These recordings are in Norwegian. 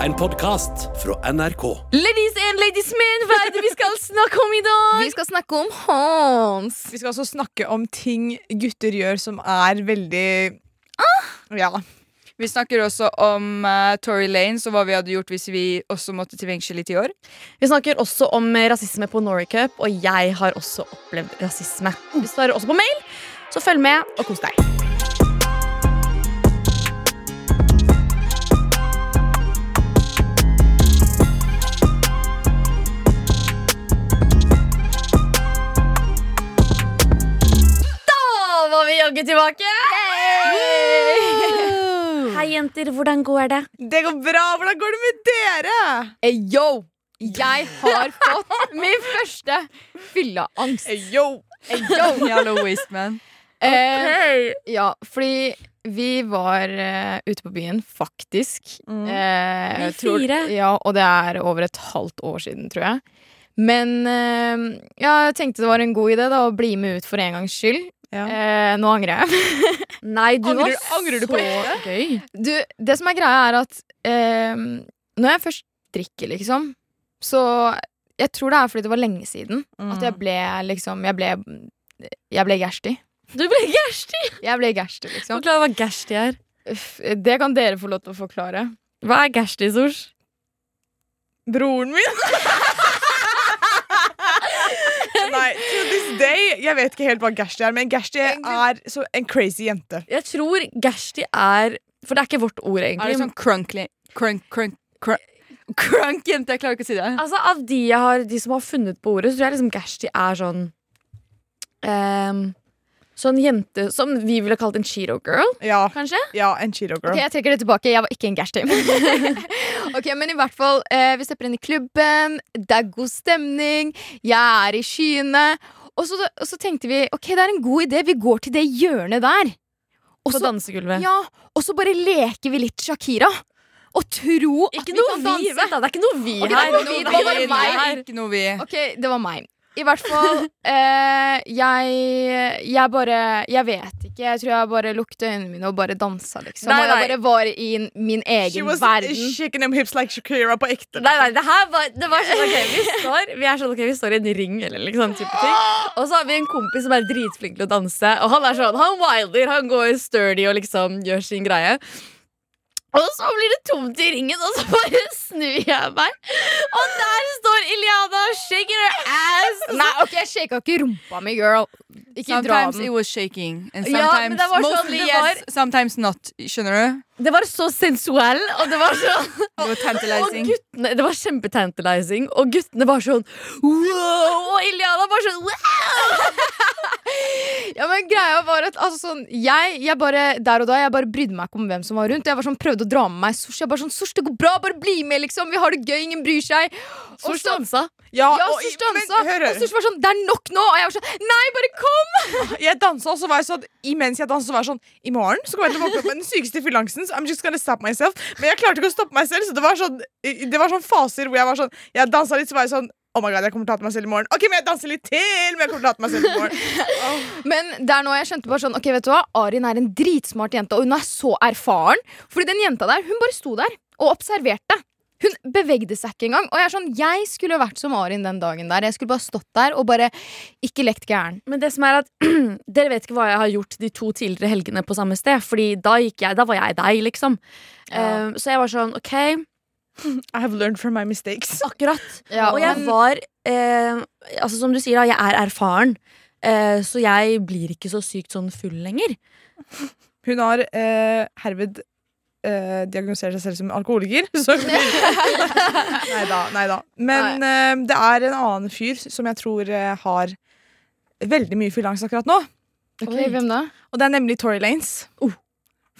En podkast fra NRK. Ladies and ladies men, hva er det vi skal snakke om i dag? Vi skal snakke om Hans. Vi skal også snakke om ting gutter gjør som er veldig Ja. Vi snakker også om uh, Tory Lanes og hva vi hadde gjort hvis vi også måtte til fengsel i ti år. Vi snakker også om rasisme på Norway og jeg har også opplevd rasisme. Vi svarer også på mail, så følg med og kos deg. Jaggu tilbake! Hei, jenter. Hvordan går det? Det går bra! Hvordan går det med dere? Hey, yo! Jeg har fått min første fylleangst. Hey, yo! Hey, yo. Jævla wasteman. Eh, ja, fordi vi var uh, ute på byen, faktisk. Mm. Eh, Vi tror- fire. Ja, og det er over et halvt år siden, tror jeg. Men uh, ja, jeg tenkte det var en god idé da å bli med ut for en gangs skyld. Ja. Eh, nå angrer jeg. Nei, du Angrer- var angrer du på så gøy. Du, det som er greia, er at eh, når jeg først drikker, liksom, så Jeg tror det er fordi det var lenge siden Mm. at jeg ble liksom Jeg ble Jeg ble gærsty. Du ble gærsty! Jeg ble gærsty, liksom. Forklar hva gærsty er. Det kan dere få lov til å forklare. Hva er gærsty, Sosh? Broren min. Nei, to this day Jeg vet ikke helt hva Gashti er, men Gashti er så en crazy jente. Jeg tror Gashti er For det er ikke vårt ord, egentlig. Er det sånn crunkly Crunk, crunk, crunk Crunk jente, jeg klarer ikke å si det. Altså, Av de, jeg har, de som har funnet på ordet, så tror jeg liksom Gashti er sånn um, Sånn jente som vi ville kalt en cheeto girl, Ja, kanskje? ja en cheeto girl. Ok, Jeg trekker det tilbake. Jeg var ikke en Gashti. ok, men i hvert fall, eh, vi stepper inn i klubben, det er god stemning, jeg er i skyene. Og så, og så tenkte vi ok, det er en god idé, vi går til det hjørnet der. Og På så, dansegulvet. ja, og så bare leker vi litt Shakira. Og tro at Ikke vi kan danse. Vi, da, det er ikke noe vi det her. vi, det var meg. Ikke noe vi Ok, det var meg. I hvert fall eh, jeg, jeg bare Jeg vet ikke. Jeg tror jeg bare lukket øynene mine og bare dansa, liksom. Nei, Og jeg bare var i min egen She was verden. shaking them hips like Shakira på ekte. Nei, nei, det her var, det var sånn, ok, vi står, vi er sånn, ok, vi står i en ring eller liksom type ting. Og så har vi en kompis som er dritflink til å danse, og han er sånn, han wilder, han går sturdy og liksom gjør sin greie. Og så blir det tomt i ringen, og så bare snur jeg meg. Og der står Iliana shaking her ass. Nei, ok, jeg shaka ikke rumpa mi, girl. Ikke dra Sometimes it was shaking. And sometimes, var sånn, mostly det yes, var- sometimes not. Skjønner du? Det var så sensuell, og det var sånn Det var tantalizing. guttene, det var kjempetantalizing, og guttene var sånn wow, og Iliana var sånn wow. Ja, men greia var at altså, sånn, jeg, jeg bare, Der og da jeg bare brydde meg ikke om hvem som var rundt. Jeg var sånn, prøvde å dra med meg Sosh. Jeg bare sånn, Sosh, det går bra, bare bli med, liksom. Vi har det gøy, ingen bryr seg. Sors dansa. Ja, Ja, og- dansa. Og hør. Var sånn, det er nok nå. Og jeg var sånn, nei, bare kom! Jeg dansa, og så var jeg sånn Imens jeg dansa, så var jeg sånn I morgen så kommer jeg til å våkne opp med den sykeste fylleangsten. so I'm just gonna stop myself. Men jeg klarte ikke å stoppe meg selv, så det var sånn Det var sånn faser hvor jeg var sånn Jeg dansa litt, så var jeg sånn Oh my god, jeg kommer til å hate meg selv i morgen. Ok, men jeg danser litt til, men jeg kommer til å hate meg selv i morgen. Men det er nå jeg skjønte bare sånn, ok, vet du hva? Arin er en dritsmart jente, og hun er så erfaren. Fordi den jenta der, hun bare sto der og observerte. Hun bevegde seg ikke engang. Og jeg er sånn, jeg skulle vært som Arin den dagen der. Jeg skulle bare stått der og bare ikke lekt gæren. Men det som er at dere vet ikke hva jeg har gjort de to tidligere helgene på samme sted, Fordi da, gikk jeg, da var jeg deg, liksom. Ja. Um, så jeg var sånn, ok, I have learned from my mistakes. akkurat. Ja, og jeg var eh, Altså Som du sier, da, jeg er erfaren. Eh, så jeg blir ikke så sykt sånn full lenger. Hun har eh, herved eh, diagnosert seg selv som alkoholiker. Så Nei da. Nei da. Men eh, det er en annen fyr som jeg tror eh, har veldig mye fylleangst akkurat nå. Oi, hvem da? Og det er nemlig Tory Lanes. Oh.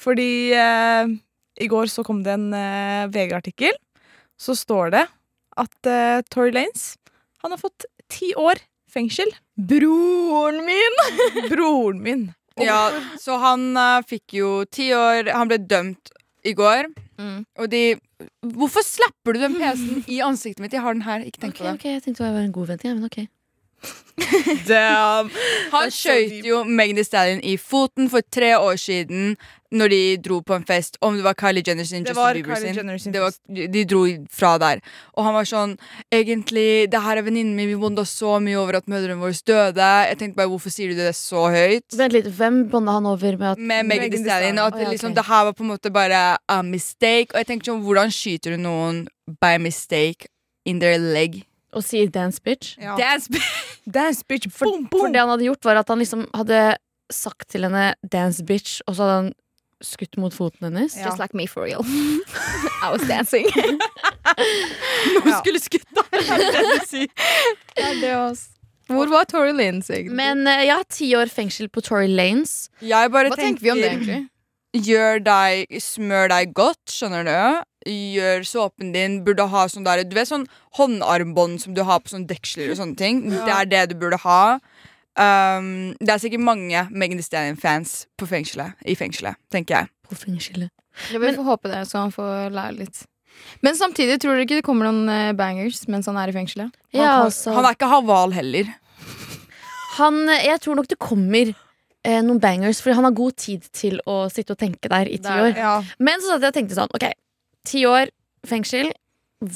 Fordi eh, i går så kom det en eh, VG-artikkel. Så står det at eh, Tory Lanes han har fått ti år fengsel. Broren min! Broren min. Ja, så han eh, fikk jo ti år Han ble dømt i går. Mm. Og de Hvorfor slapper du den PC-en i ansiktet mitt? Jeg har den her. Ikke tenk okay, på det. ok, Jeg tenkte jeg var en god venn. Ja, men ok Damn. Han deep. jo Megan Thee Stallion i foten for tre år siden når de dro på en fest. Om det var Kylie Jenner sin, Det Justin var Bieber Kylie sin. Jenner sin Det var, de dro fra der. Og han var sånn Egentlig, det her er venninnen min, vi bonda så mye over at mødrene våre døde. Jeg tenkte bare, Hvorfor sier du det så høyt? Vent litt, Hvem bonda han over med at Med Megan Thee Stallion. Og at ja, liksom, det her var på en måte bare a mistake. Og jeg tenkte sånn, Hvordan skyter du noen by mistake in their leg? Å si 'dance bitch'? Ja. Dance Dance, bitch. For, Boom, for for, det han hadde gjort, var at han liksom hadde sagt til henne 'dance bitch', og så hadde han skutt mot foten hennes. Ja. Just like me for real. I was dancing. Hun skulle skutt deg! er det du sier. Hvor var Tori Lanes, egentlig? Men jeg ja, ti år fengsel på Tory Lanes. Jeg bare Hva tenker vi om det egentlig? Gjør deg, smør deg godt, skjønner du? Gjør såpen din. Burde ha sånn der Du vet sånn håndarmbånd som du har på sånn deksler og sånne ting. Det er det du burde ha. Um, det er sikkert mange Megan Thee Stallion-fans på fengselet, i fengselet, tenker jeg. På fengselet. Ja, vi får håpe det, så han får lære litt. Men samtidig tror dere ikke det kommer noen eh, bangers mens han er i fengselet? Ja, han, altså, han er ikke haval heller. han, eh, jeg tror nok det kommer eh, noen bangers, fordi han har god tid til å sitte og tenke der i ti år. Ja. Men så satt jeg og tenkte sånn, ok, ti år fengsel.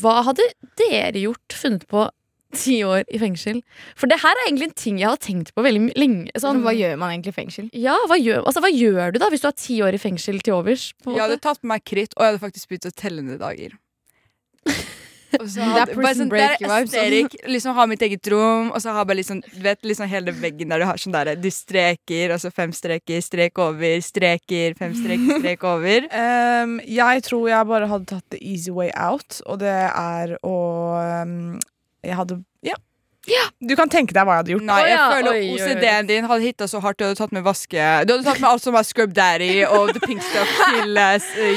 Hva hadde dere gjort, funnet på ti år i fengsel? For det her er egentlig en ting jeg har tenkt på veldig lenge. Sånn, Hva gjør man egentlig i fengsel? ja, hva gjør, altså, hva gjør du da hvis du har ti år i fengsel til overs? På Jeg hadde tatt med meg kritt, og jeg hadde faktisk begynt å telle ned dager. Og så Det er bare sånn, Break det er vibes, aesthetic, liksom Ha mitt eget rom, og så ha bare liksom, du vet, liksom hele veggen der du har sånn der Du streker, og så fem streker, strek over, streker, fem streker, strek over. um, jeg tror jeg bare hadde tatt the easy way out, og det er å um, Jeg hadde ja. Du kan tenke deg hva jeg hadde gjort. Nei, jeg jeg ja, føler. OCD-en din hadde hitta så hardt. Du hadde tatt med vaske Du hadde tatt med alt som var Scrub Daddy og The Pink Stuff til uh,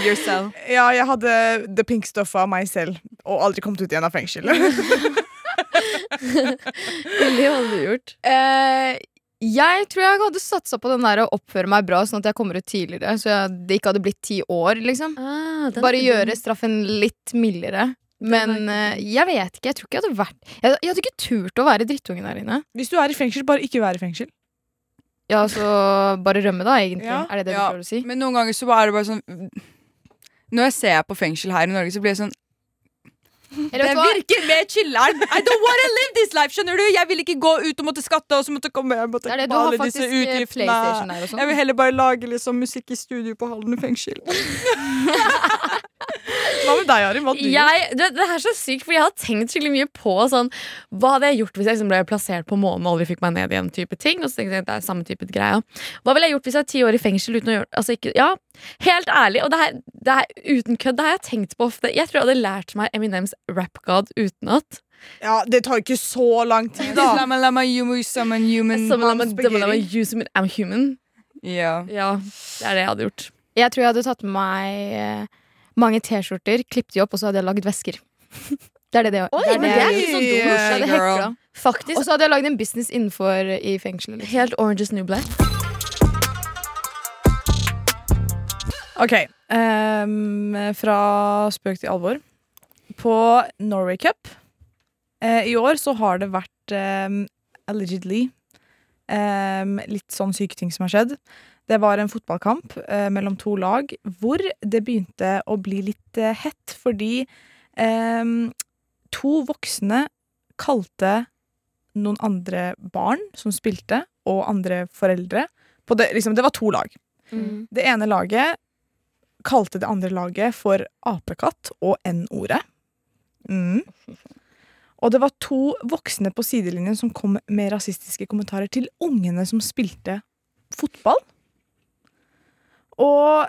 yourself. Ja, jeg hadde the pink stuff av meg selv, og aldri kommet ut igjen av fengsel. Lilly, hva hadde du gjort? Uh, jeg tror jeg hadde satsa på den der å oppføre meg bra, sånn at jeg kommer ut tidligere. Så jeg, det ikke hadde blitt ti år, liksom. Ah, Bare gjøre straffen litt mildere. Men uh, jeg vet ikke. Jeg tror ikke jeg hadde vært Jeg, jeg hadde ikke turt å være drittungen der inne. Hvis du er i fengsel, bare ikke vær i fengsel. Ja, så bare rømme, da, egentlig. Ja. Er det det Ja, du prøver å si? Men noen ganger så er det bare sånn Når jeg ser på fengsel her i Norge, så blir jeg sånn Det virker mer chiller'n. I don't wanna live this life, skjønner du? Jeg vil ikke gå ut og måtte skatte og så måtte komme hjem og tenke på alle disse eh, utgiftene. Og Jeg sånn. vil heller bare lage liksom musikk i studio på Halden fengsel. Hva med deg, Ari? Hva du? Jeg, det, det er så sykt, for jeg har tenkt skikkelig mye på sånn, Hva hadde jeg gjort hvis jeg liksom ble plassert på månen og aldri fikk meg ned igjen? type ting Og så tenkte jeg at det er samme type greia Hva ville jeg gjort hvis jeg er ti år i fengsel uten å gjøre altså ikke, Ja, helt ærlig, og det her, det her uten kødd, det har jeg tenkt på ofte. Jeg tror jeg hadde lært meg Eminems Rap God utenat. Ja, det tar jo ikke så lang tid, da. Lama, lama, yumu, summon, human. I'm, human. Ja. Ja, det er det jeg hadde gjort. Jeg tror jeg hadde tatt med meg eh, mange T-skjorter, klippet de opp, og så hadde jeg lagd vesker. Det er det det, Oi, det, er men det det er ikke så Jeg dumt. hadde Girl. hekla. Faktisk Og så hadde jeg lagd en business innenfor i fengselet. Liksom. helt Orange is New Black. Ok, Um, fra spøk til alvor. På Norway Cup uh, i år så har det vært um, allegedly um, litt sånn syke ting som har skjedd. Det var en fotballkamp eh, mellom to lag hvor det begynte å bli litt eh, hett fordi eh, to voksne kalte noen andre barn som spilte, og andre foreldre på det, liksom, det var to lag. Mm. Det ene laget kalte det andre laget for apekatt og N-ordet. Mm. Og det var to voksne på sidelinjen som kom med rasistiske kommentarer til ungene som spilte fotball. Og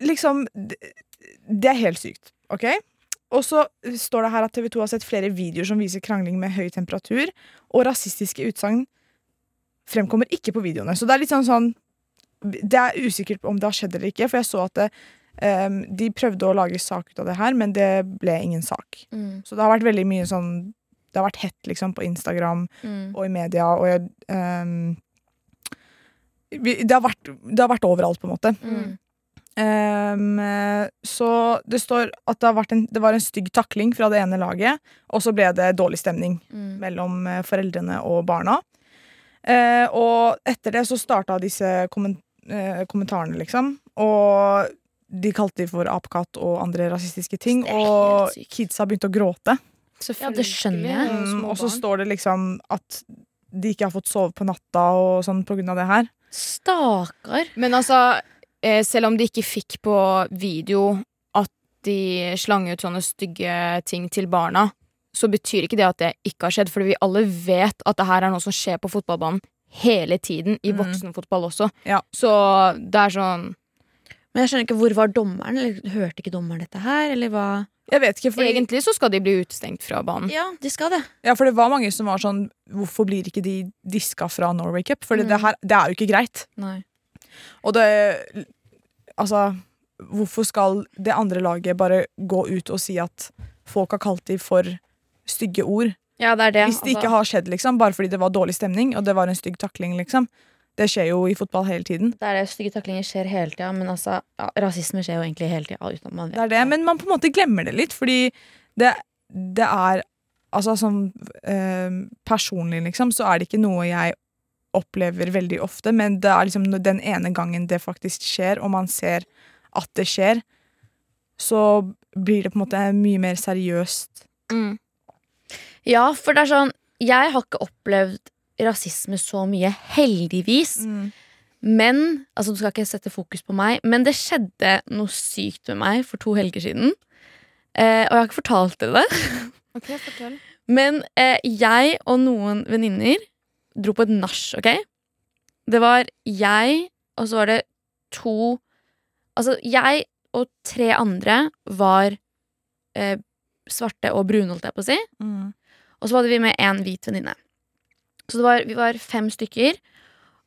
liksom Det, er helt sykt, OK? Og så står det her at TV 2 har sett flere videoer som viser krangling med høy temperatur, og rasistiske utsagn fremkommer ikke på videoene. Så det er litt sånn sånn Det er usikkert om det har skjedd eller ikke, for jeg så at det, um, de prøvde å lage sak ut av det her, men det ble ingen sak. Mm. Så det har vært veldig mye sånn Det har vært hett liksom på Instagram Mm. og i media, og jeg vi, det, har vært, det har vært overalt, på en måte. Mm. Ehm, eh, så det står at det, har vært en, det var en stygg takling fra det ene laget, og så ble det dårlig stemning Mm. mellom eh, foreldrene og barna. Uh, og etter det så starta disse komment, uh, kommentarene, liksom. Og de kalte de for apekatt og andre rasistiske ting. Og kidsa begynte å gråte. Ja, det skjønner jeg. Mm, og så står det liksom at de ikke har fått sove på natta og sånn på grunn av det her. Stakkar. Men altså, eh, selv om de ikke fikk på video at de slang ut sånne stygge ting til barna, så betyr ikke det at det ikke har skjedd, fordi vi alle vet at det her er noe som skjer på fotballbanen hele tiden, i Mm. voksenfotball også. Ja. Så det er sånn Men jeg skjønner ikke, hvor var dommeren? Eller Hørte ikke dommeren dette her? Eller hva? Jeg vet ikke, fordi, Egentlig så skal de bli utestengt fra banen. Ja, de skal det. ja, for det var mange som var sånn Hvorfor blir ikke de diska fra Norway Cup? For det, Mm. her, det er jo ikke greit. Nei. Og det Altså, hvorfor skal det andre laget bare gå ut og si at folk har kalt de for stygge ord? Ja, det er det. Hvis det ikke har skjedd, liksom, bare fordi det var dårlig stemning, og det var en stygg takling, liksom. Det skjer jo i fotball hele tiden. Det er det, Stygge taklinger skjer hele tida, men altså, ja, rasisme skjer jo egentlig hele tida. Man Det er det, men man på en måte glemmer det litt, fordi det, det er Altså sånn eh, personlig, liksom, så er det ikke noe jeg opplever veldig ofte, men det er liksom den ene gangen det faktisk skjer, og man ser at det skjer, så blir det på en måte mye mer seriøst. Mm. Ja, for det er sånn Jeg har ikke opplevd rasisme så mye, heldigvis. Men altså, Du skal ikke sette fokus på meg, men det skjedde noe sykt med meg for to helger siden. Eh, og jeg har ikke fortalt dere det. Okay, fortell. Men eh, jeg og noen venninner dro på et nach, ok? Det var jeg, og så var det to Altså, jeg og tre andre var eh, svarte og brune, holdt jeg på å si. Mm. Og så hadde vi med en hvit venninne. Så det var, vi var fem stykker.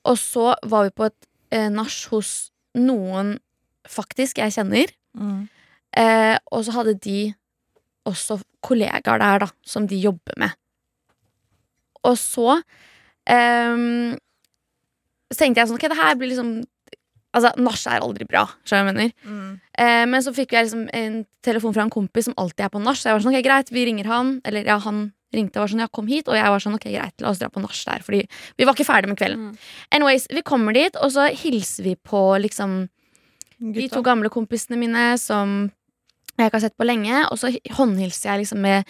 Og så var vi på et eh, nach hos noen faktisk jeg kjenner. Mm. Eh, og så hadde de også kollegaer der, da, som de jobber med. Og så eh, så tenkte jeg sånn Ok, det her blir liksom Altså, nach er aldri bra, skjønner jeg mener. Mm. Eh, men så fikk jeg liksom en telefon fra en kompis som alltid er på nach. Så jeg var sånn, ok, greit, vi ringer han. Eller ja, han ringte og var sånn, ja, kom hit. Og jeg var sånn, ok, greit, la oss dra på nach der. Fordi vi var ikke ferdig med kvelden. Mm. Anyways, vi kommer dit, og så hilser vi på liksom de to gamle kompisene mine som jeg ikke har sett på lenge. Og så håndhilser jeg liksom med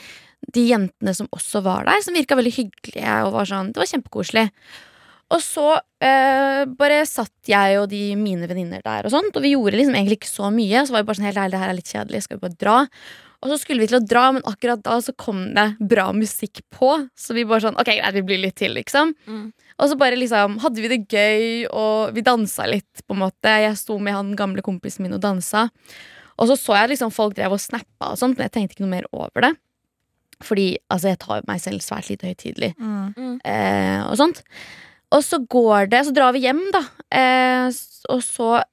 de jentene som også var der, som virka veldig hyggelige. Og var sånn, Det var kjempekoselig. Og så øh, bare satt jeg og de mine venninner der, og sånt Og vi gjorde liksom egentlig ikke så mye. Så var vi bare sånn, helt ærlig, det her er litt kjedelig, skal vi bare dra? Og så skulle vi til å dra, men akkurat da så kom det bra musikk på. Så vi bare sånn, ok, greit, vi blir litt til, liksom. Mm. Og så bare liksom hadde vi det gøy, og vi dansa litt, på en måte. Jeg sto med han gamle kompisen min og dansa. Og så så jeg liksom folk drev og snappa og sånt, men jeg tenkte ikke noe mer over det. Fordi altså, jeg tar meg selv svært lite høytidelig Mm. eh, og sånt. Og så går det, så drar vi hjem, da. Eh, og så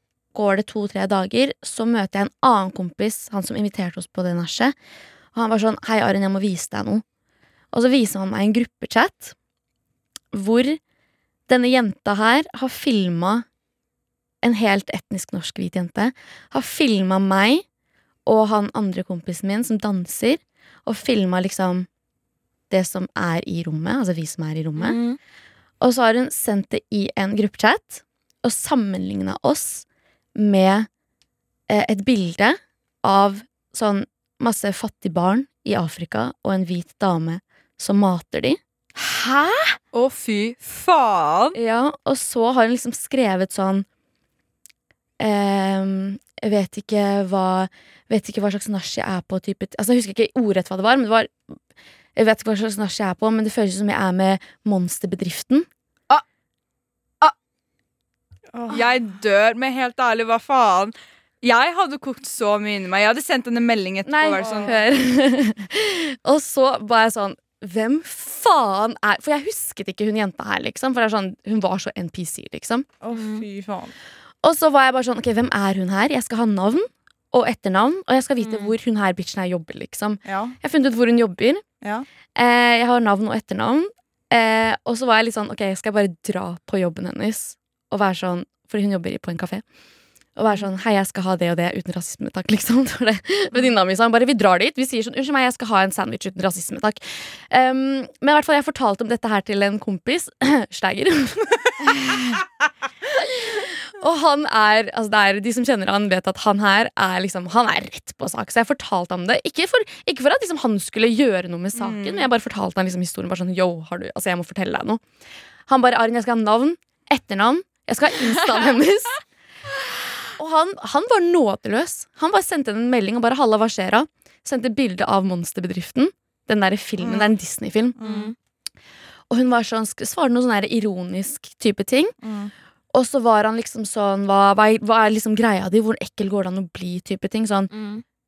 går det to-tre dager, så møter jeg en annen kompis, han som inviterte oss på det nachet. Og han var sånn Hei, Arin, jeg må vise deg noe. Og så viser han meg en gruppechat hvor denne jenta her har filma en helt etnisk norsk hvit jente. Har filma meg og han andre kompisen min som danser, og filma liksom det som er i rommet, altså vi som er i rommet. Mm. Og så har hun sendt det i en gruppechat og sammenligna oss med eh, et bilde av sånn masse fattige barn i Afrika og en hvit dame som mater de. Hæ?! Å, fy faen! Ja, og så har hun liksom skrevet sånn ehm, Jeg vet ikke hva Vet ikke hva slags nach jeg er på. Type, altså Jeg husker ikke ordrett hva det var, men det var Jeg vet ikke hva slags nach jeg er på, men det føles som jeg er med Monsterbedriften. Jeg dør, men helt ærlig, hva faen? Jeg hadde kokt så mye inni meg. Jeg hadde sendt henne melding etterpå. Nei, sånn, og så var jeg sånn Hvem faen er For jeg husket ikke hun jenta her, liksom. For sånn, hun var så NPC, liksom. Å, fy faen. Og så var jeg bare sånn Ok, hvem er hun her? Jeg skal ha navn og etternavn, og jeg skal vite Mm. hvor hun her bitchen her jobber, liksom. Ja. Jeg har funnet ut hvor hun jobber. Ja. Eh, jeg har navn og etternavn. Eh, og så var jeg litt sånn Ok, skal jeg bare dra på jobben hennes og være sånn Fordi hun jobber på en kafé. Og være sånn Hei, jeg skal ha det og det uten rasisme, takk. liksom Venninna mi sa bare vi drar dit. Vi sier sånn Unnskyld meg, jeg skal ha en sandwich uten rasisme, takk. Um, men i hvert fall, jeg fortalte om dette her til en kompis. Steiger. og han er, altså det er De som kjenner han, vet at han her er liksom Han er rett på sak. Så jeg fortalte ham det. Ikke for, ikke for at liksom han skulle gjøre noe med saken, men jeg bare fortalte ham liksom historien. Bare sånn, Yo, har du, altså jeg må fortelle deg noe. Han bare Arin, jeg skal ha navn, etternavn, jeg skal ha instaen hennes. Og han, han var nådeløs. Han bare sendte henne en melding og bare 'halla, hva skjer da?' Sendte bilde av Monsterbedriften. Den der filmen, Det er en Disney-film. Mm. Og hun var sånn, svarte noe sånn ironisk type ting. Og så var han liksom sånn Hva, hva, hva er liksom greia di? Hvor ekkel går det an å bli? type ting Sånn,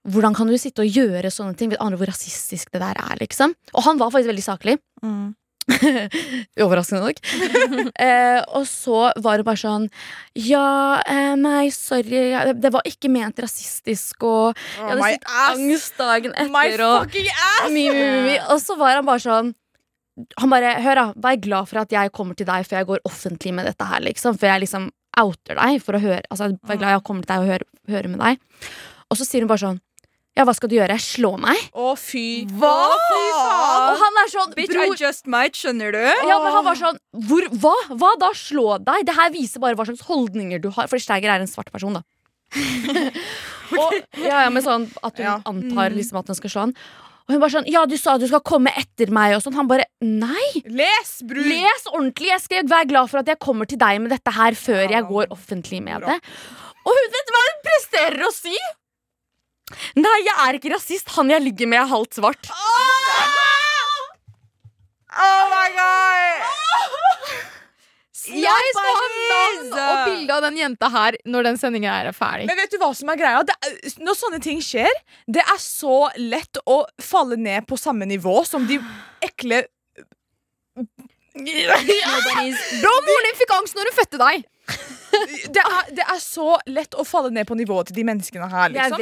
Hvordan kan du sitte og gjøre sånne ting? Vet andre hvor rasistisk det der er? liksom Og han var faktisk veldig saklig. Mm. Overraskende nok. eh, og så var det bare sånn Ja, eh, nei, sorry. Det var ikke ment rasistisk, og jeg hadde oh, sykt angst dagen etter. Og, mi, mi, mi, mi. og så var han bare sånn Han bare Hør, da. Vær glad for at jeg kommer til deg før jeg går offentlig med dette her, liksom. Før jeg liksom outer deg for å høre Altså, vær glad jeg kommer til deg og hører, hører med deg. Og så sier hun bare sånn Ja, hva skal du gjøre? Slå meg? Å, fy Hva? Fy Og faen! han er sånn Bitch, I just might, skjønner du? Ja, men han var sånn hvor, hva? hva da? Slå deg? Det her viser bare hva slags holdninger du har. For Steiger er en svart person, da. og, ja, ja, men sånn At hun Ja. antar liksom at hun skal slå han. Og hun bare sånn Ja, du sa du skal komme etter meg, og sånn. Han bare Nei! Les, bror! Les ordentlig! Jeg skal være glad for at jeg kommer til deg med dette her før jeg går offentlig med Bra. det. Og hun vet hva hun presterer å si! Nei, jeg er ikke rasist. Han jeg ligger med, er halvt svart. Oh my god! Jeg skal ha navn og bilde av den jenta her når den sendingen er ferdig. Men vet du hva som er greia? Er, når sånne ting skjer, det er så lett å falle ned på samme nivå som de ekle Bro, moren din fikk angst når hun fødte deg! Det er, det er så lett å falle ned på nivået til de menneskene her. Liksom.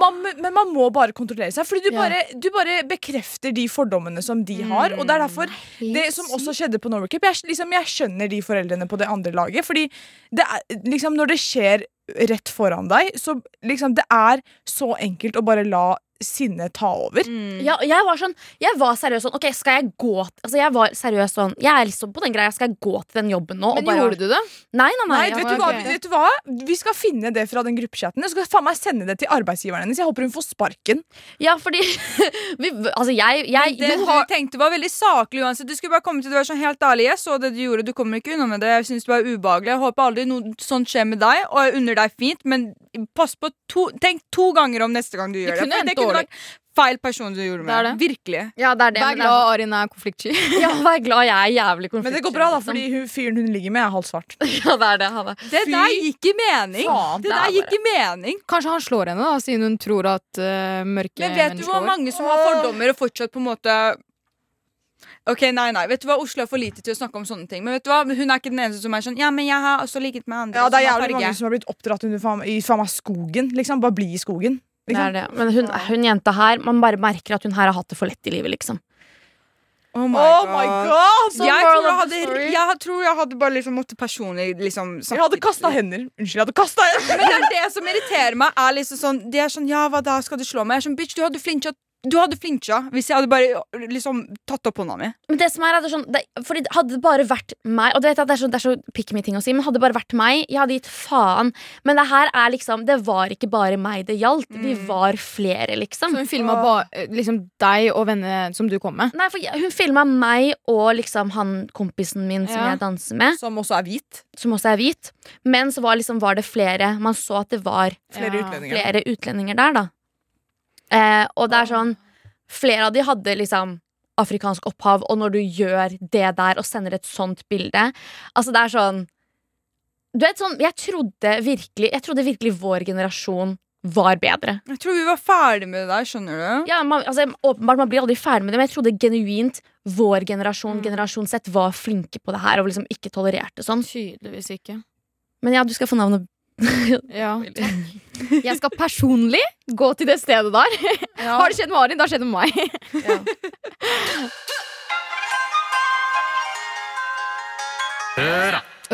man, men man må bare kontrollere seg, Fordi du, Ja. bare, du bare bekrefter de fordommene som de har. Og det er derfor det som også skjedde på Norway Cup jeg, liksom, jeg skjønner de foreldrene på det andre laget. Fordi det er, liksom, når det skjer rett foran deg, så liksom, det er så enkelt å bare la sinnet ta over. Ja, og jeg var sånn Jeg var seriøs sånn Ok, skal jeg gå Altså jeg var seriøs sånn Jeg er liksom på den greia Skal jeg gå til den jobben nå? og Men bare- gjorde du det? Nei, nei, nei, Nei, vet, du hva, okay. vet du hva? Vi skal finne det fra den gruppechatten. Jeg skal faen meg sende det til arbeidsgiveren hennes. Jeg håper hun får sparken. Ja, fordi vi, Altså, jeg, jeg Det jo, du tenkte var veldig saklig uansett. Du skulle bare komme til det var sånn helt ærlig. Jeg så det du gjorde, du kommer ikke unna med det. Jeg synes det var ubehagelig. Jeg håper aldri noe sånt skjer med deg, og jeg unner deg fint, men pass på to, tenk to ganger om neste gang du gjør det. det kunne vært feil person du gjorde Det er med. Virkelig. Ja, det det. Vær det glad Arin er konfliktsky. Ja, vær glad jeg er jævlig konfliktsky. Men det går bra, da, liksom. fordi hun, fyren hun ligger med, er halvt svart. Ja, det er det. Han er. Det der gikk i mening. faen, det det der er gikk i mening. Kanskje han slår henne, da siden hun tror at uh, mørke Men vet du hvor mange som har fordommer og fortsatt på en måte Ok, nei, nei, vet du hva, Oslo er for lite til å snakke om sånne ting. Men vet du hva, hun er ikke den eneste som er sånn Ja, men jeg har også ligget med andre Ja, det er jævlig mange som har blitt oppdratt under i faen skogen. Liksom, Bare bli i skogen. Det er det. Men hun, hun jenta her, man bare merker at hun her har hatt det for lett i livet, liksom. Oh my Oh god. my god! Så jeg, tror jeg, hadde, jeg tror jeg hadde bare liksom måttet personlig liksom Jeg hadde kasta hender. Unnskyld, jeg hadde kasta hender. Men det, er det som irriterer meg, er liksom sånn Det er sånn Ja, hva da? Skal du slå meg? Jeg er sånn, bitch, du hadde flincha. Du hadde flincha hvis jeg hadde bare liksom tatt opp hånda mi. Men det som er, er det sånn, det, fordi hadde det bare vært meg Og du vet at det er så, det er så pick me ting å si, men hadde det bare vært meg, jeg hadde gitt faen. Men det her er liksom Det var ikke bare meg det gjaldt. Vi var flere, liksom. Så hun filma ba- liksom deg og vennene som du kom med. Nei, for jeg, Hun filma meg og liksom han kompisen min som Ja. jeg danser med, Som også er hvit. som også er hvit. Men så var, liksom, var det flere. Man så at det var Flere Ja. utlendinger. flere utlendinger der, da. Eh, og det er sånn Flere av de hadde liksom afrikansk opphav, og når du gjør det der og sender et sånt bilde Altså, det er sånn Du vet sånn, jeg trodde virkelig Jeg trodde virkelig vår generasjon var bedre. Jeg tror vi var ferdig med det der, skjønner du. Ja, man, altså, åpenbart, man blir aldri ferdig med det, men jeg trodde genuint vår generasjon generasjon sett var flinke på det her og liksom ikke tolererte sånn. Tydeligvis ikke. Men ja, du skal få navnet Ja, Jeg skal personlig gå til det stedet der. Har det skjedd med Arin, da skjedde det med meg.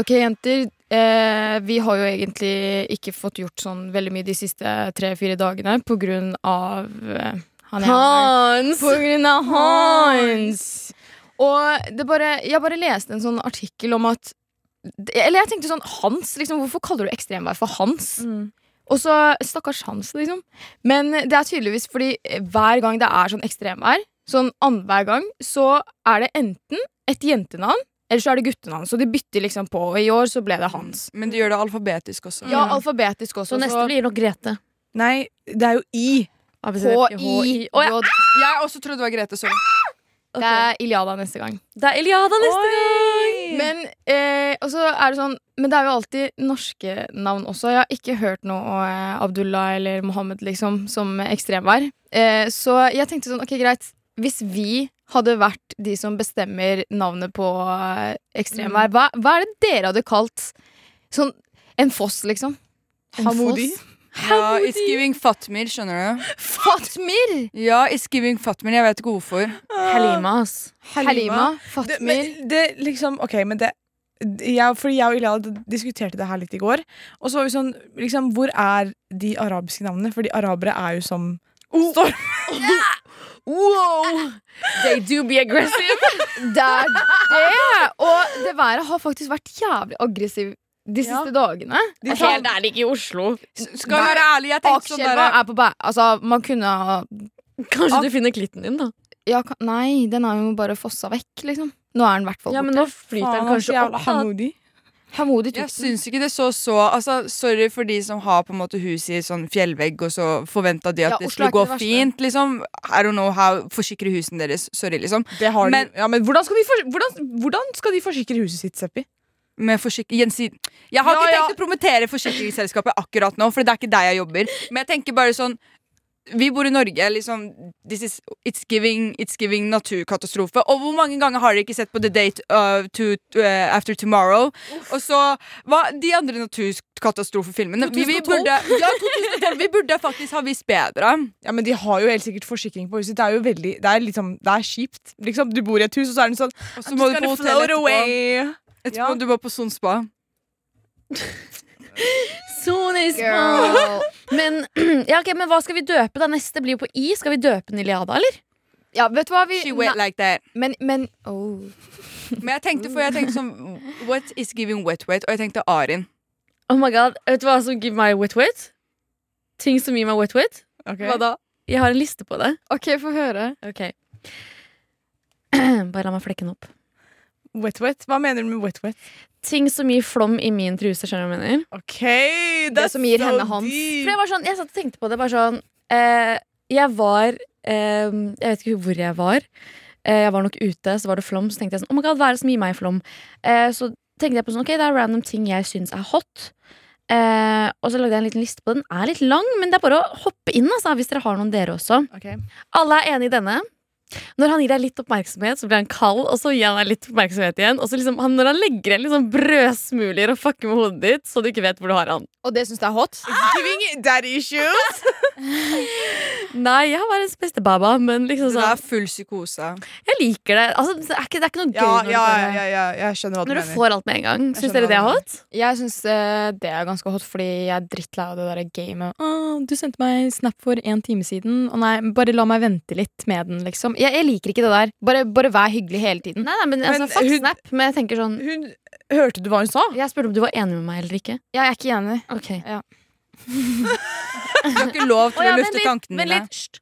Ok, jenter. eh, vi har jo egentlig ikke fått gjort sånn veldig mye de siste tre-fire dagene på grunn av eh, han. Hans! På grunn av Hans! Og det bare, jeg bare leste en sånn artikkel om at Eller jeg tenkte sånn Hans, liksom, hvorfor kaller du ekstremvær for Hans? Mm. Og så stakkars Hans, liksom. Men det er tydeligvis fordi hver gang det er sånn ekstremvær, sånn annenhver gang, så er det enten et jentenavn, eller så er det guttenavn. Så de bytter liksom på. Og i år så ble det Hans. Men de gjør det alfabetisk også. Ja, alfabetisk også. Så neste blir nok Grete. Nei, det er jo I. Ja. Jeg også trodde det var Grete. Sorry. Det er Iliada neste gang. Det er Iliada neste gang! Men, eh, er det sånn, men det er jo alltid norske navn også. Jeg har ikke hørt noe eh, Abdullah eller Mohammed liksom, som ekstremvær. Eh, så jeg tenkte sånn, ok greit Hvis vi hadde vært de som bestemmer navnet på eh, ekstremvær, hva, hva er det dere hadde kalt sånn en foss, liksom? En Hamodi? foss? Ja, It's giving Fatmir, skjønner du. Fatmir! Ja, It's giving Fatmir. Jeg vet ikke hvorfor. Halima, ass. Halima. Halima Fatmir. men det liksom Ok, men det jeg, fordi jeg og Iliad diskuterte det her litt i går. Og så var vi sånn liksom, Hvor er de arabiske navnene? Fordi arabere er jo som Står- Wow! They do be aggressive. Det er det! Og det været har faktisk vært jævlig aggressivt de Ja. siste dagene. De Helt ærlig, ikke i Oslo. Skal jeg være ærlig, jeg tenkte sånn der, er på bæ... Altså, man kunne ha Kanskje du finner klitten din, da. ja, ka- Nei, den er jo bare fossa vekk, liksom. Nå er den i hvert fall Ja, men nå flyter Faen, den kanskje opp. Hamoudi. Hamoudi Jeg syns ikke det så så altså, Sorry for de som har på en måte hus i sånn fjellvegg, og så forventa de at Ja, det skulle gå det fint. liksom I don't know how Forsikre husene deres. Sorry, liksom. Det har Men- de. Ja, men hvordan skal, de for, hvordan, hvordan skal de forsikre huset sitt, Seppi? Med forsikring gjensid... Jeg har Ja, ikke ja. tenkt å promotere forsikringsselskapet akkurat nå, for det er ikke der jeg jobber. Men jeg tenker bare sånn Vi bor i Norge. liksom this is, It's giving, it's giving naturkatastrofe. Og hvor mange ganger har dere ikke sett på The Date uh, to, uh, After Tomorrow? Og så hva, De andre naturkatastrofefilmene. Vi, vi, burde, ja, 2012, vi burde faktisk ha visst bedre. Ja, men De har jo helt sikkert forsikring på huset. Det er jo veldig Det er liksom, det er kjipt. Liksom, Du bor i et hus, og så er det sånn Og så må du på hotellet etterpå. away. Etterpå Ja. du var på Son spa. Sonispa! Men, ja, okay, men hva skal vi døpe? da? Neste blir jo på I. Skal vi døpe den Iliada, eller? Ja, vet du hva vi She went like that. Men, men oh. Men jeg tenkte, for jeg tenkte sånn What is giving wet wet? Og jeg tenkte Arin. Oh my god, Vet du hva som gir meg wet-wet? Ting som gir meg wet-wet? Okay. Hva da? Jeg har en liste på det. OK, få høre. Ok Bare la meg flekke den opp. Wet wet? Hva mener du med wet wet? Ting som gir flom i min truse. Skjønner du hva jeg mener? Ok, Det som gir henne hans. For jeg var sånn, jeg satt og tenkte på det. Bare sånn eh, Jeg var eh, Jeg vet ikke hvor jeg var. Eh, jeg var nok ute, så var det flom. Så tenkte jeg sånn, oh my god, hva er det som gir meg flom? Eh, så tenkte jeg på sånn, ok, det er random ting jeg syns er hot. Eh, og så lagde jeg en liten liste på den. Den er litt lang, men det er bare å hoppe inn altså, hvis dere har noen dere også. Okay. Alle er enig i denne. Når han gir deg litt oppmerksomhet, så blir han kald, og så gir han deg litt oppmerksomhet igjen. Og så liksom, han, når han legger igjen liksom brødsmuler og fucker med hodet ditt, så du ikke vet hvor du har han. Og det syns du er hot? Giving daddy issues. Nei, jeg har verdens beste baba, men liksom sånn Du er full psykose. Jeg liker det. Altså, det, er ikke, det er ikke noe gøy Ja, når, ja, du, bare, ja, ja, jeg skjønner hva du når du får alt med en gang. Syns dere det er hot? Jeg syns det er ganske hot, fordi jeg er drittlei av det derre gamet. Oh, du sendte meg snap for en time siden. Å nei, bare la meg vente litt med den, liksom. Jeg, jeg liker ikke det der. Bare, bare vær hyggelig hele tiden. Nei, nei, men, altså, Men fuck hun- snap. Men jeg tenker sånn Hun, hørte du hva hun sa? Jeg spurte om du var enig med meg eller ikke. Ja, Jeg er ikke enig. Ok Du har ikke lov til Å ja, å lufte litt, tankene dine. litt. Hysj.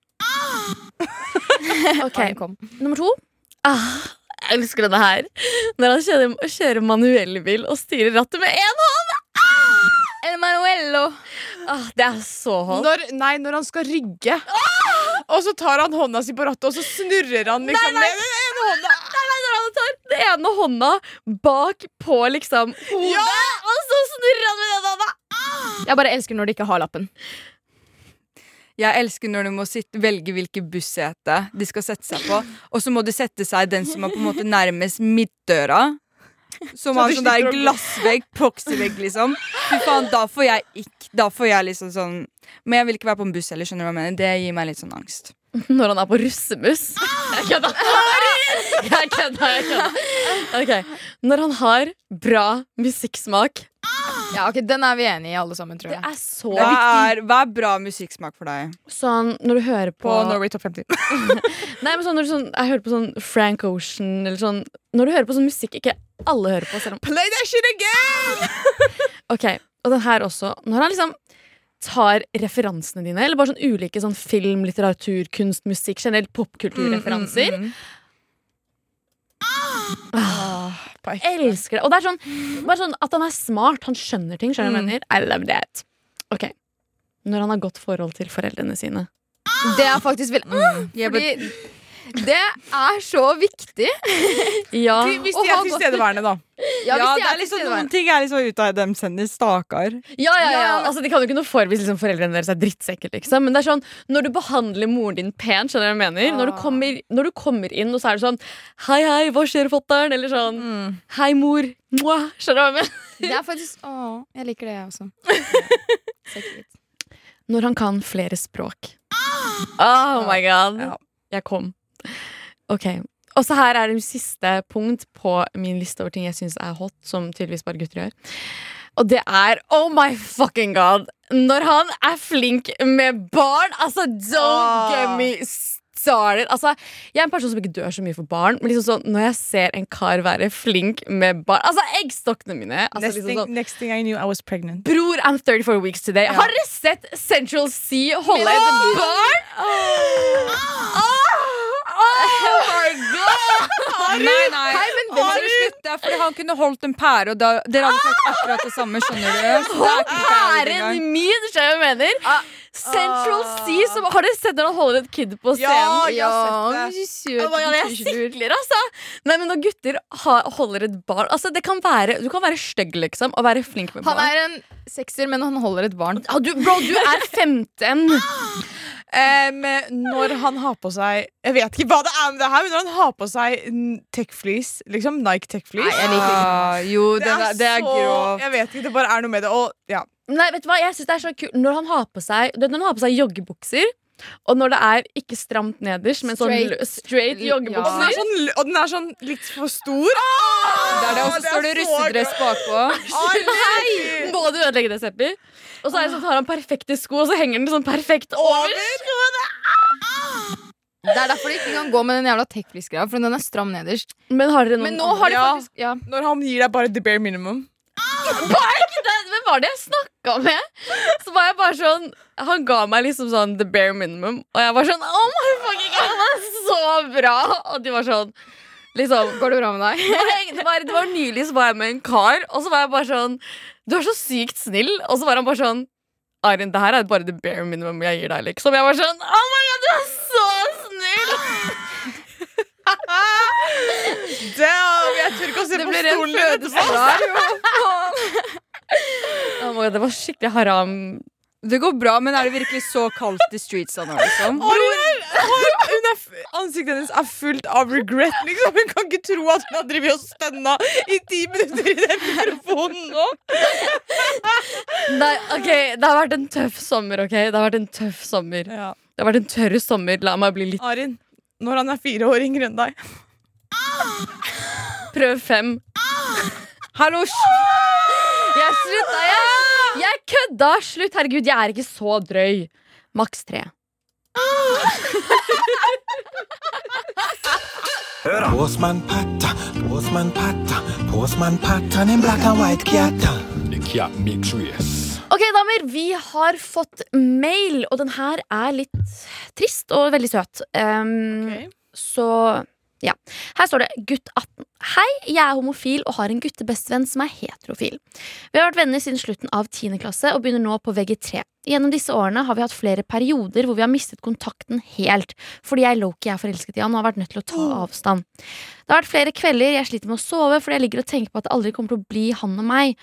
Ok, kom. Nummer to. Ah, jeg elsker denne her. Når han kjører, kjører manuellbil og styrer rattet med én hånd. Emanuello. Ah, det er så hot. Når, nei, når han skal rygge. Og så tar han hånda si på rattet, og så snurrer han liksom Nei, nei. med den ene hånda. Nei, nei, nei, han tar den ene hånda bak på liksom hodet, og så snurrer han med den hånda. Jeg bare elsker når de ikke har lappen. Jeg elsker når du må sitte, velge hvilket bussete de skal sette seg på. Og så må de sette seg den som er på en måte nærmest midtdøra. Som har sånn der glassvegg, proxyvegg, liksom. Fy faen, da får jeg ikke Da får jeg liksom sånn Men jeg vil ikke være på en buss heller, skjønner du hva jeg mener? Det gir meg litt sånn angst. Når han er på russebuss. Jeg kødda. Jeg kødda. jeg kødda. Okay. Når han har bra musikksmak Ja, ok, Den er vi enige i, alle sammen, tror jeg. Det er så Hva viktig. er, hva er bra musikksmak for deg? Sånn når du hører på, På Norway Top 50. Nei, men sånn når du sånn Jeg hører på sånn Frank Ocean eller sånn Når du hører på sånn musikk ikke alle hører på, selv om Play that shit again! Ok, og den her også. Når han liksom tar referansene dine, eller bare sånn ulike sånn film, litteratur, kunst, musikk, generelt popkulturreferanser. Mm, mm, mm. Ah, elsker det. Og det er sånn, bare sånn at han er smart. Han skjønner ting. Skjønner mm. jeg mener? I love that. Ok, Når han har godt forhold til foreldrene sine. Det er faktisk veldig Fordi det er så viktig. Ja, Hvis de er tilstedeværende, da. Ja, ja de det er liksom. Noen ting er liksom ute av dem sender, stakkar. ja, ja, ja. Ja, Altså, De kan jo ikke noe for hvis liksom, foreldrene deres er drittsekker. Liksom. Men det er sånn, når du behandler moren din pent, skjønner du hva jeg mener? Når, du Ah. kommer, når du kommer inn, og så er det sånn Hei, hei, hva skjer, fatter'n? Eller sånn Hei, mor. Mwah. Skjønner du hva jeg mener? Det er faktisk Å, jeg liker det, jeg også. Når han kan flere språk. Oh my god. Ja. Jeg kom. Ok. Og så her er det siste punkt på min liste over ting jeg syns er hot, som tydeligvis bare gutter gjør. Og det er oh my fucking god! Når han er flink med barn! Altså, don't Ah. get me started. Altså, jeg er en person som ikke dør så mye for barn, men liksom sånn, når jeg ser en kar være flink med barn Altså, eggstokkene mine altså, Next, liksom thing, sånn, next thing I knew, I was pregnant. Bror, I'm 34 weeks today. Ja. Har dere sett Central Sea holde et barn? Oh, oh my god! Nei, nei. Hei, men dere slutte, fordi han kunne holdt en pære, og da, dere hadde sagt akkurat det samme. skjønner du? Så det er ikke pærer engang. Æren min, skjønner jeg hva jeg mener? Central Sea, som, har dere sett når han holder et kid på scenen? Ja, jeg. Oh jeg sikler, altså! Nei, men Når gutter ha, holder et barn altså, det kan være, Du kan være stygg liksom, og være flink med Han er en sekser, men han holder et barn. Ah, du, bro, du er 15! Em, når han har på seg Jeg vet ikke hva det er med det her, men når han har på seg tech-fleece, liksom Nike tech-fleece Ah, jo, det er, det er så grovt. Jeg vet ikke, det bare er noe med det. Og ja Nei, vet du hva, jeg synes det er så kult Når han har på seg Når han har på seg joggebukser Og når det er ikke stramt nederst Men sånn Straight. straight Ja. og, joggebukser er sånn, og den er sånn litt for stor. Det er det, og så er står det russedress bakpå. Nei! Må du ødelegge det, Seppi? Og så er det sånn, har han perfekte sko Og så henger den sånn perfekt over Det er derfor de ikke kan gå med den jævla tech-fleece-greia, for den er stram nederst. Men har dere noen Men nå har de faktisk Ja. Når han gir deg bare the bare minimum. Hvem var det jeg snakket med? Så var jeg bare sånn Han ga meg liksom sånn the bare minimum Og jeg var sånn, oh my fucking god Han er så bra Og de var sånn Liksom Går det bra med deg? Nei, det var, det var nylig så var jeg med en kar, og så var jeg bare sånn Du er så sykt snill. Og så var han bare sånn Arin, det her er bare the bare minimum jeg gir deg, liksom. Jeg var sånn Oh my god, du er så snill! Damn, jeg tør ikke å se Det på stolen etterpå. Oh my god, det var skikkelig haram. Det går bra, men er det virkelig så kaldt i streetsa nå, liksom? Hun er, ansiktet hennes er fullt av regret. Liksom. Hun kan ikke tro at hun har drevet og stønna i ti minutter i den mikrofonen nå. Nei, ok, Det har vært en tøff sommer. ok? Det har vært en tøff sommer. Ja. Det har vært en tørr sommer. La meg bli litt Arin, når han er fire år yngre enn deg Prøv fem. Hallo, Jeg slutta, jeg! Jeg kødda! Slutt. Herregud, jeg er ikke så drøy. Maks tre. Postman Patta, Postman Patta, Postman Patta, en black and white cat. The cat makes race. Ok, damer, vi har fått mail, og den her er litt trist og veldig søt. Um, Så ja. Her står det 'Gutt 18'. Hei, jeg er homofil og har en guttebestevenn som er heterofil. Vi har vært venner siden slutten av 10. klasse og begynner nå på VG3. Gjennom disse årene har vi hatt flere perioder hvor vi har mistet kontakten helt, fordi jeg Loki er forelsket i han og har vært nødt til å ta avstand. Det har vært flere kvelder jeg sliter med å sove fordi jeg ligger og tenker på at det aldri kommer til å bli han og meg.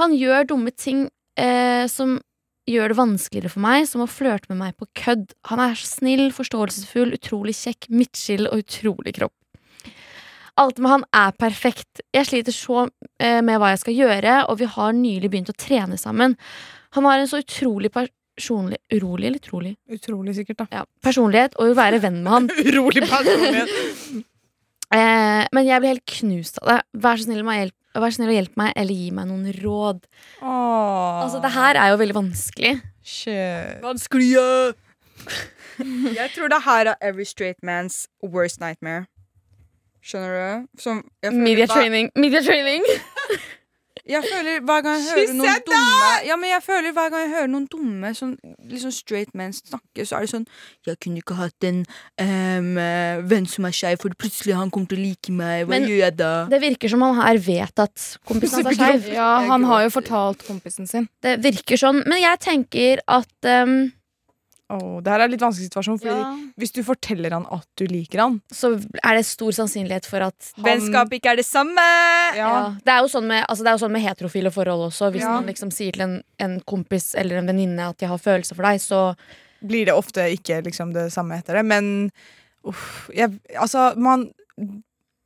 Han gjør dumme ting eh, som gjør det vanskeligere for meg, som å flørte med meg på kødd. Han er så snill, forståelsesfull, utrolig kjekk, midtskill og utrolig kropp. Alt med han er perfekt. Jeg sliter så eh, med hva jeg skal gjøre, og vi har nylig begynt å trene sammen. Han har en så utrolig personlig Urolig eller trolig? Utrolig sikkert, da. Ja, personlighet, og vil være venn med han. Urolig personlighet. Eh, men jeg blir helt knust av det. Vær så snill, må hjelp, vær snill og hjelp meg, eller gi meg noen råd. Åh, Altså, det her er jo veldig vanskelig. shit. Vanskelige! jeg tror det her er every straight man's worst nightmare. Skjønner du? Som, Media training. Media training. Jeg føler hver gang jeg hører noen dumme Ja, men jeg føler hver gang jeg hører noen dumme sånn, liksom straight men snakke, så er det sånn Jeg kunne ikke hatt en eh, venn som er skeiv, for plutselig han kommer til å like meg. Hva Men- gjør jeg da? Det virker som han her vet at kompisen hans er skeiv. Ja, han har jo fortalt kompisen sin. Det virker sånn. Men jeg tenker at um, Åh, det her er en litt vanskelig situasjon, Fordi hvis du forteller han at du liker han så er det stor sannsynlighet for at han- Vennskap ikke er det samme! Ja, ja, det, er jo sånn med, altså det er jo sånn med heterofile forhold også. Hvis Ja. man liksom sier til en, en kompis eller en venninne at de har følelser for deg, så blir det ofte ikke liksom det samme etter det. Men uff, jeg, altså, man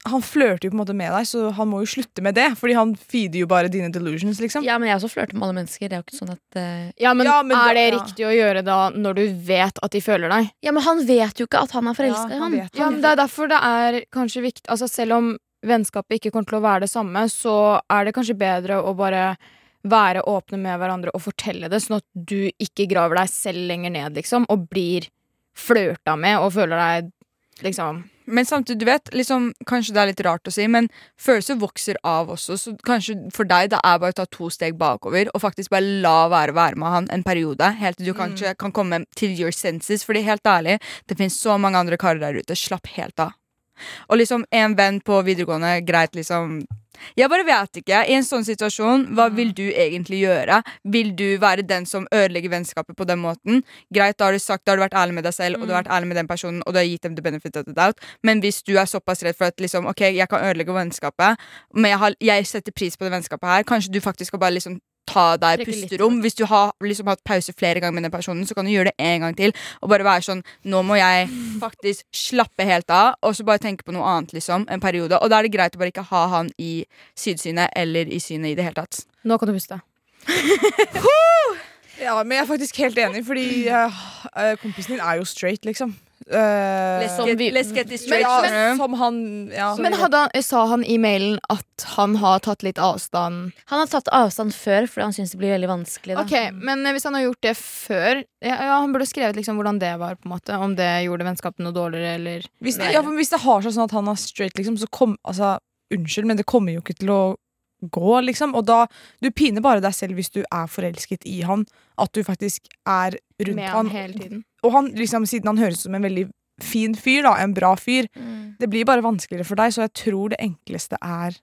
Han flørter jo på en måte med deg, så han må jo slutte med det. Fordi han feeder jo bare dine delusions, liksom. Ja, men jeg også flørter med alle mennesker. Det er jo ikke sånn at uh... Ja, men, Ja, men er da- det ja. riktig å gjøre da når du vet at de føler deg? Ja, men han vet jo ikke at han er forelska Ja, i han han. Ja, men Det er derfor det er kanskje viktig Altså Selv om vennskapet ikke kommer til å være det samme, så er det kanskje bedre å bare være åpne med hverandre og fortelle det, sånn at du ikke graver deg selv lenger ned, liksom, og blir flørta med og føler deg liksom Men samtidig, du vet, liksom, kanskje det er litt rart å si, men følelser vokser av også. Så kanskje for deg det er bare å ta to steg bakover og faktisk bare la være å være med han en periode. Helt til du kanskje kan komme til your senses. Fordi helt ærlig, det finnes så mange andre karer der ute. Slapp helt av. Og liksom en venn på videregående, greit, liksom Jeg bare vet ikke. I en sånn situasjon, hva vil du egentlig gjøre? Vil du være den som ødelegger vennskapet på den måten? Greit, da har du sagt, da har du vært ærlig med deg selv, og du har vært ærlig med den personen, og du har gitt dem the benefit of the doubt. Men hvis du er såpass redd for at liksom, ok, jeg kan ødelegge vennskapet, men jeg, har, jeg setter pris på det vennskapet her, kanskje du faktisk skal bare liksom ta deg pusterom. Hvis du har liksom hatt pause flere ganger med den personen, så kan du gjøre det en gang til. Og bare være sånn Nå må jeg faktisk slappe helt av, og så bare tenke på noe annet, liksom. En periode. Og da er det greit å bare ikke ha han i sidesynet eller i synet i det hele tatt. Nå kan du puste. Ja, men jeg er faktisk helt enig, fordi eh, kompisen din er jo straight, liksom. Eh, Let's get, vi- let's get this men, straight. han ja. Men han, sa han i mailen at han har tatt litt avstand? Han har tatt avstand før fordi han syns det blir veldig vanskelig. Da. Okay, Men eh, hvis han har gjort det før ja, ja, Han burde skrevet liksom hvordan det var. på en måte Om det gjorde vennskapet noe dårligere eller Hvis det, ja, men hvis det har seg sånn at han er straight, liksom, så kom Altså, unnskyld, men det kommer jo ikke til å gå, liksom. Og da Du piner bare deg selv hvis du er forelsket i han. At du faktisk er rundt med han. han hele tiden. Og han, liksom, siden han høres ut som en veldig fin fyr, da, en bra fyr, Mm. det blir bare vanskeligere for deg, så jeg tror det enkleste er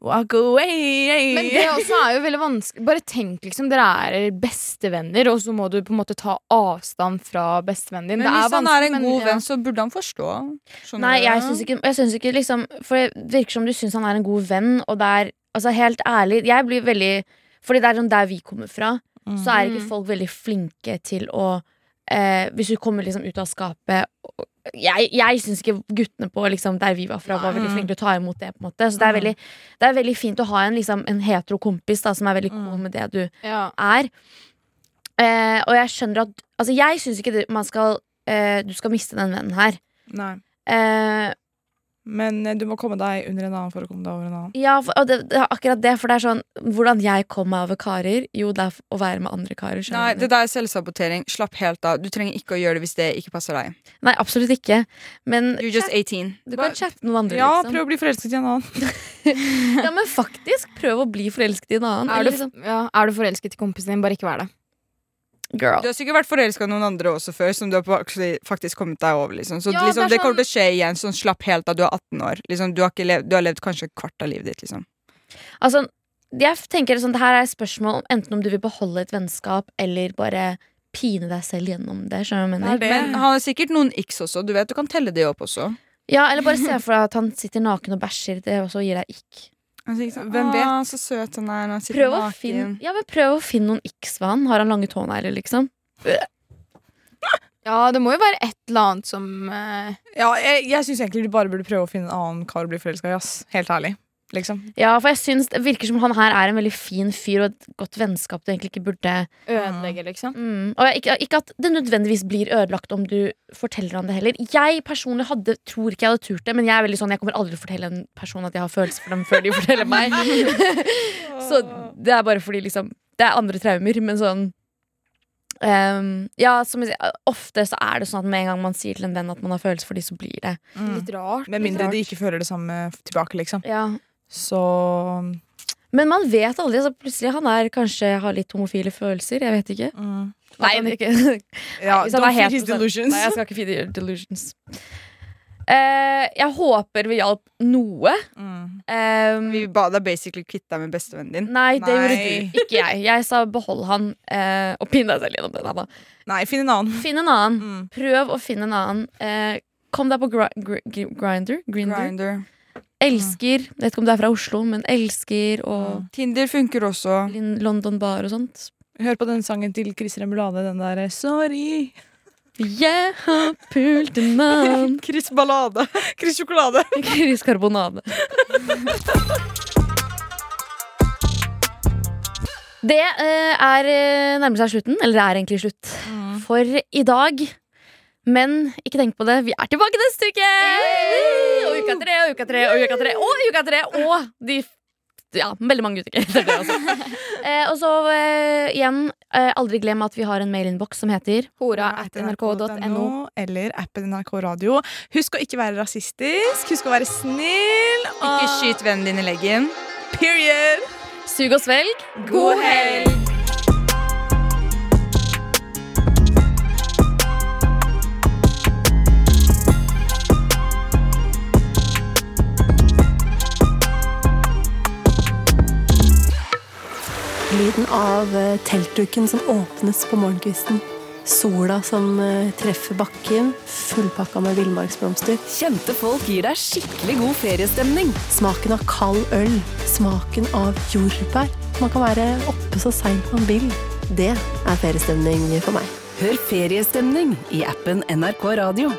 Walk away. Men det også er jo veldig vanskelig. Bare tenk, liksom. Dere er bestevenner, og så må du på en måte ta avstand fra bestevennen din. Men hvis han er en god men- venn, så burde han forstå. Skjønner Nei, jeg syns ikke, jeg syns ikke liksom For det virker som du syns han er en god venn, og det er altså helt ærlig Jeg blir veldig Fordi det er sånn der vi kommer fra, så er ikke Mm. folk veldig flinke til å eh, Hvis du kommer liksom ut av skapet Jeg, jeg syns ikke guttene på liksom, der vi var fra, var veldig flinke til å ta imot det. på en måte Så det er veldig, det er veldig fint å ha en, liksom, en hetero kompis da, som er veldig god med det du Ja. er. Eh, og jeg skjønner at Altså, jeg syns ikke det, man skal eh, du skal miste den vennen her. Nei. Men eh, du må komme deg under en annen for å komme deg over en annen. Ja, for, og det, det er akkurat det. For det er sånn Hvordan jeg kom meg over karer? Jo, det er å være med andre karer. Nei, det der er selvsabotering. Slapp helt av. Du trenger ikke å gjøre det hvis det ikke passer deg. Nei, absolutt ikke. Men You're just 18. du kan chatte noen andre, Ja, liksom. prøv å bli forelsket i en annen. Ja, men faktisk, prøv å bli forelsket i en annen. Er, du, liksom, ja, er du forelsket i kompisen din, bare ikke vær det. Girl. Du har sikkert vært forelska i noen andre også før, som du har faktisk- kommet deg over. Liksom. Så Ja, liksom, det er det, kommer sånn- til å skje igjen. Sånn slapp helt av. Du er 18 år. Liksom, du, har ikke levd, du har levd kanskje et kvart av livet ditt. Liksom. Altså, jeg tenker sånn, Det her er et spørsmål om enten om du vil beholde et vennskap eller bare pine deg selv gjennom det. Men han har sikkert noen x også. Du vet, du kan telle det opp også. Ja, Eller bare se for deg at han sitter naken og bæsjer. Det også gir deg ikk. Hvem vet? Så søt han er når han sitter naken. finne ja, men prøv å finne noen x ved han. Har han lange tånegler, liksom? Ja, det må jo være et eller annet som eh, Ja, jeg jeg syns egentlig du bare burde prøve å finne en annen kar å bli forelska i. ass. Helt ærlig. Liksom. Ja, for jeg synes Det virker som han her er en veldig fin fyr og et godt vennskap du egentlig ikke burde Ødelegge, liksom. mm. Og ikke, ikke at det nødvendigvis blir ødelagt om du forteller han det heller. Jeg personlig hadde, tror ikke jeg hadde turt det, men jeg er veldig sånn Jeg kommer aldri til å fortelle en person at jeg har følelser for dem før de forteller meg. så det er bare fordi liksom Det er andre traumer, men sånn Um, ja, som jeg sier, Ofte så er det sånn at med en gang man sier til en venn at man har følelser for dem, så blir det Litt rart. Med mindre rart. de ikke føler det samme tilbake, liksom. ja. Så Men man vet aldri. Altså, plutselig han er kanskje har litt homofile følelser. Jeg vet ikke. mm. Nei, ikke Ja, don't feed his sånn- delusions. Nei, jeg skal ikke feed your delusions. Uh, jeg håper vi hjalp noe. Mm. Um, Vi ba deg basically kvitte deg med bestevennen din. nei, det gjorde du. Ikke jeg. Jeg sa behold han, uh, og pinn deg selv gjennom den. Da. Nei, finn en annen. Finn en annen. Mm. Prøv å finne en annen. Uh, kom deg på gr gr gri- Grindr. Grindr. Grinder. Elsker. Vet ikke om det er fra Oslo, men elsker og Tinder funker også. London Bar og sånt. Hør på den sangen til Chris Remulade, den der 'Sorry'. Jeg har pult en mann. Chris Ballade. Chris Sjokolade. Chris Karbonade. Det eh, er eh, nærmer seg slutten, eller det er egentlig slutt for i dag. Men ikke tenk på det, vi er tilbake neste uke! Og uka tre, og uka tre, og uka tre, og uka tre, og de ja, veldig mange gutter. også. Eh, og så eh, igjen, eh, aldri glem at vi har en mailinnboks som heter Hora at nrk.no. Eller appen NRK Radio. Husk å ikke være rasistisk. Husk å være snill. Og... Ikke skyt vennen din i leggen. Period. Sug og svelg. God helg! Lyden av eh, teltduken som åpnes på morgenkvisten. Sola som eh, treffer bakken, fullpakka med villmarksblomster. Kjente folk gir deg skikkelig god feriestemning. Smaken av kald øl. Smaken av jordbær. Man kan være oppe så seint man vil. Det er feriestemning for meg. Hør feriestemning i appen NRK Radio.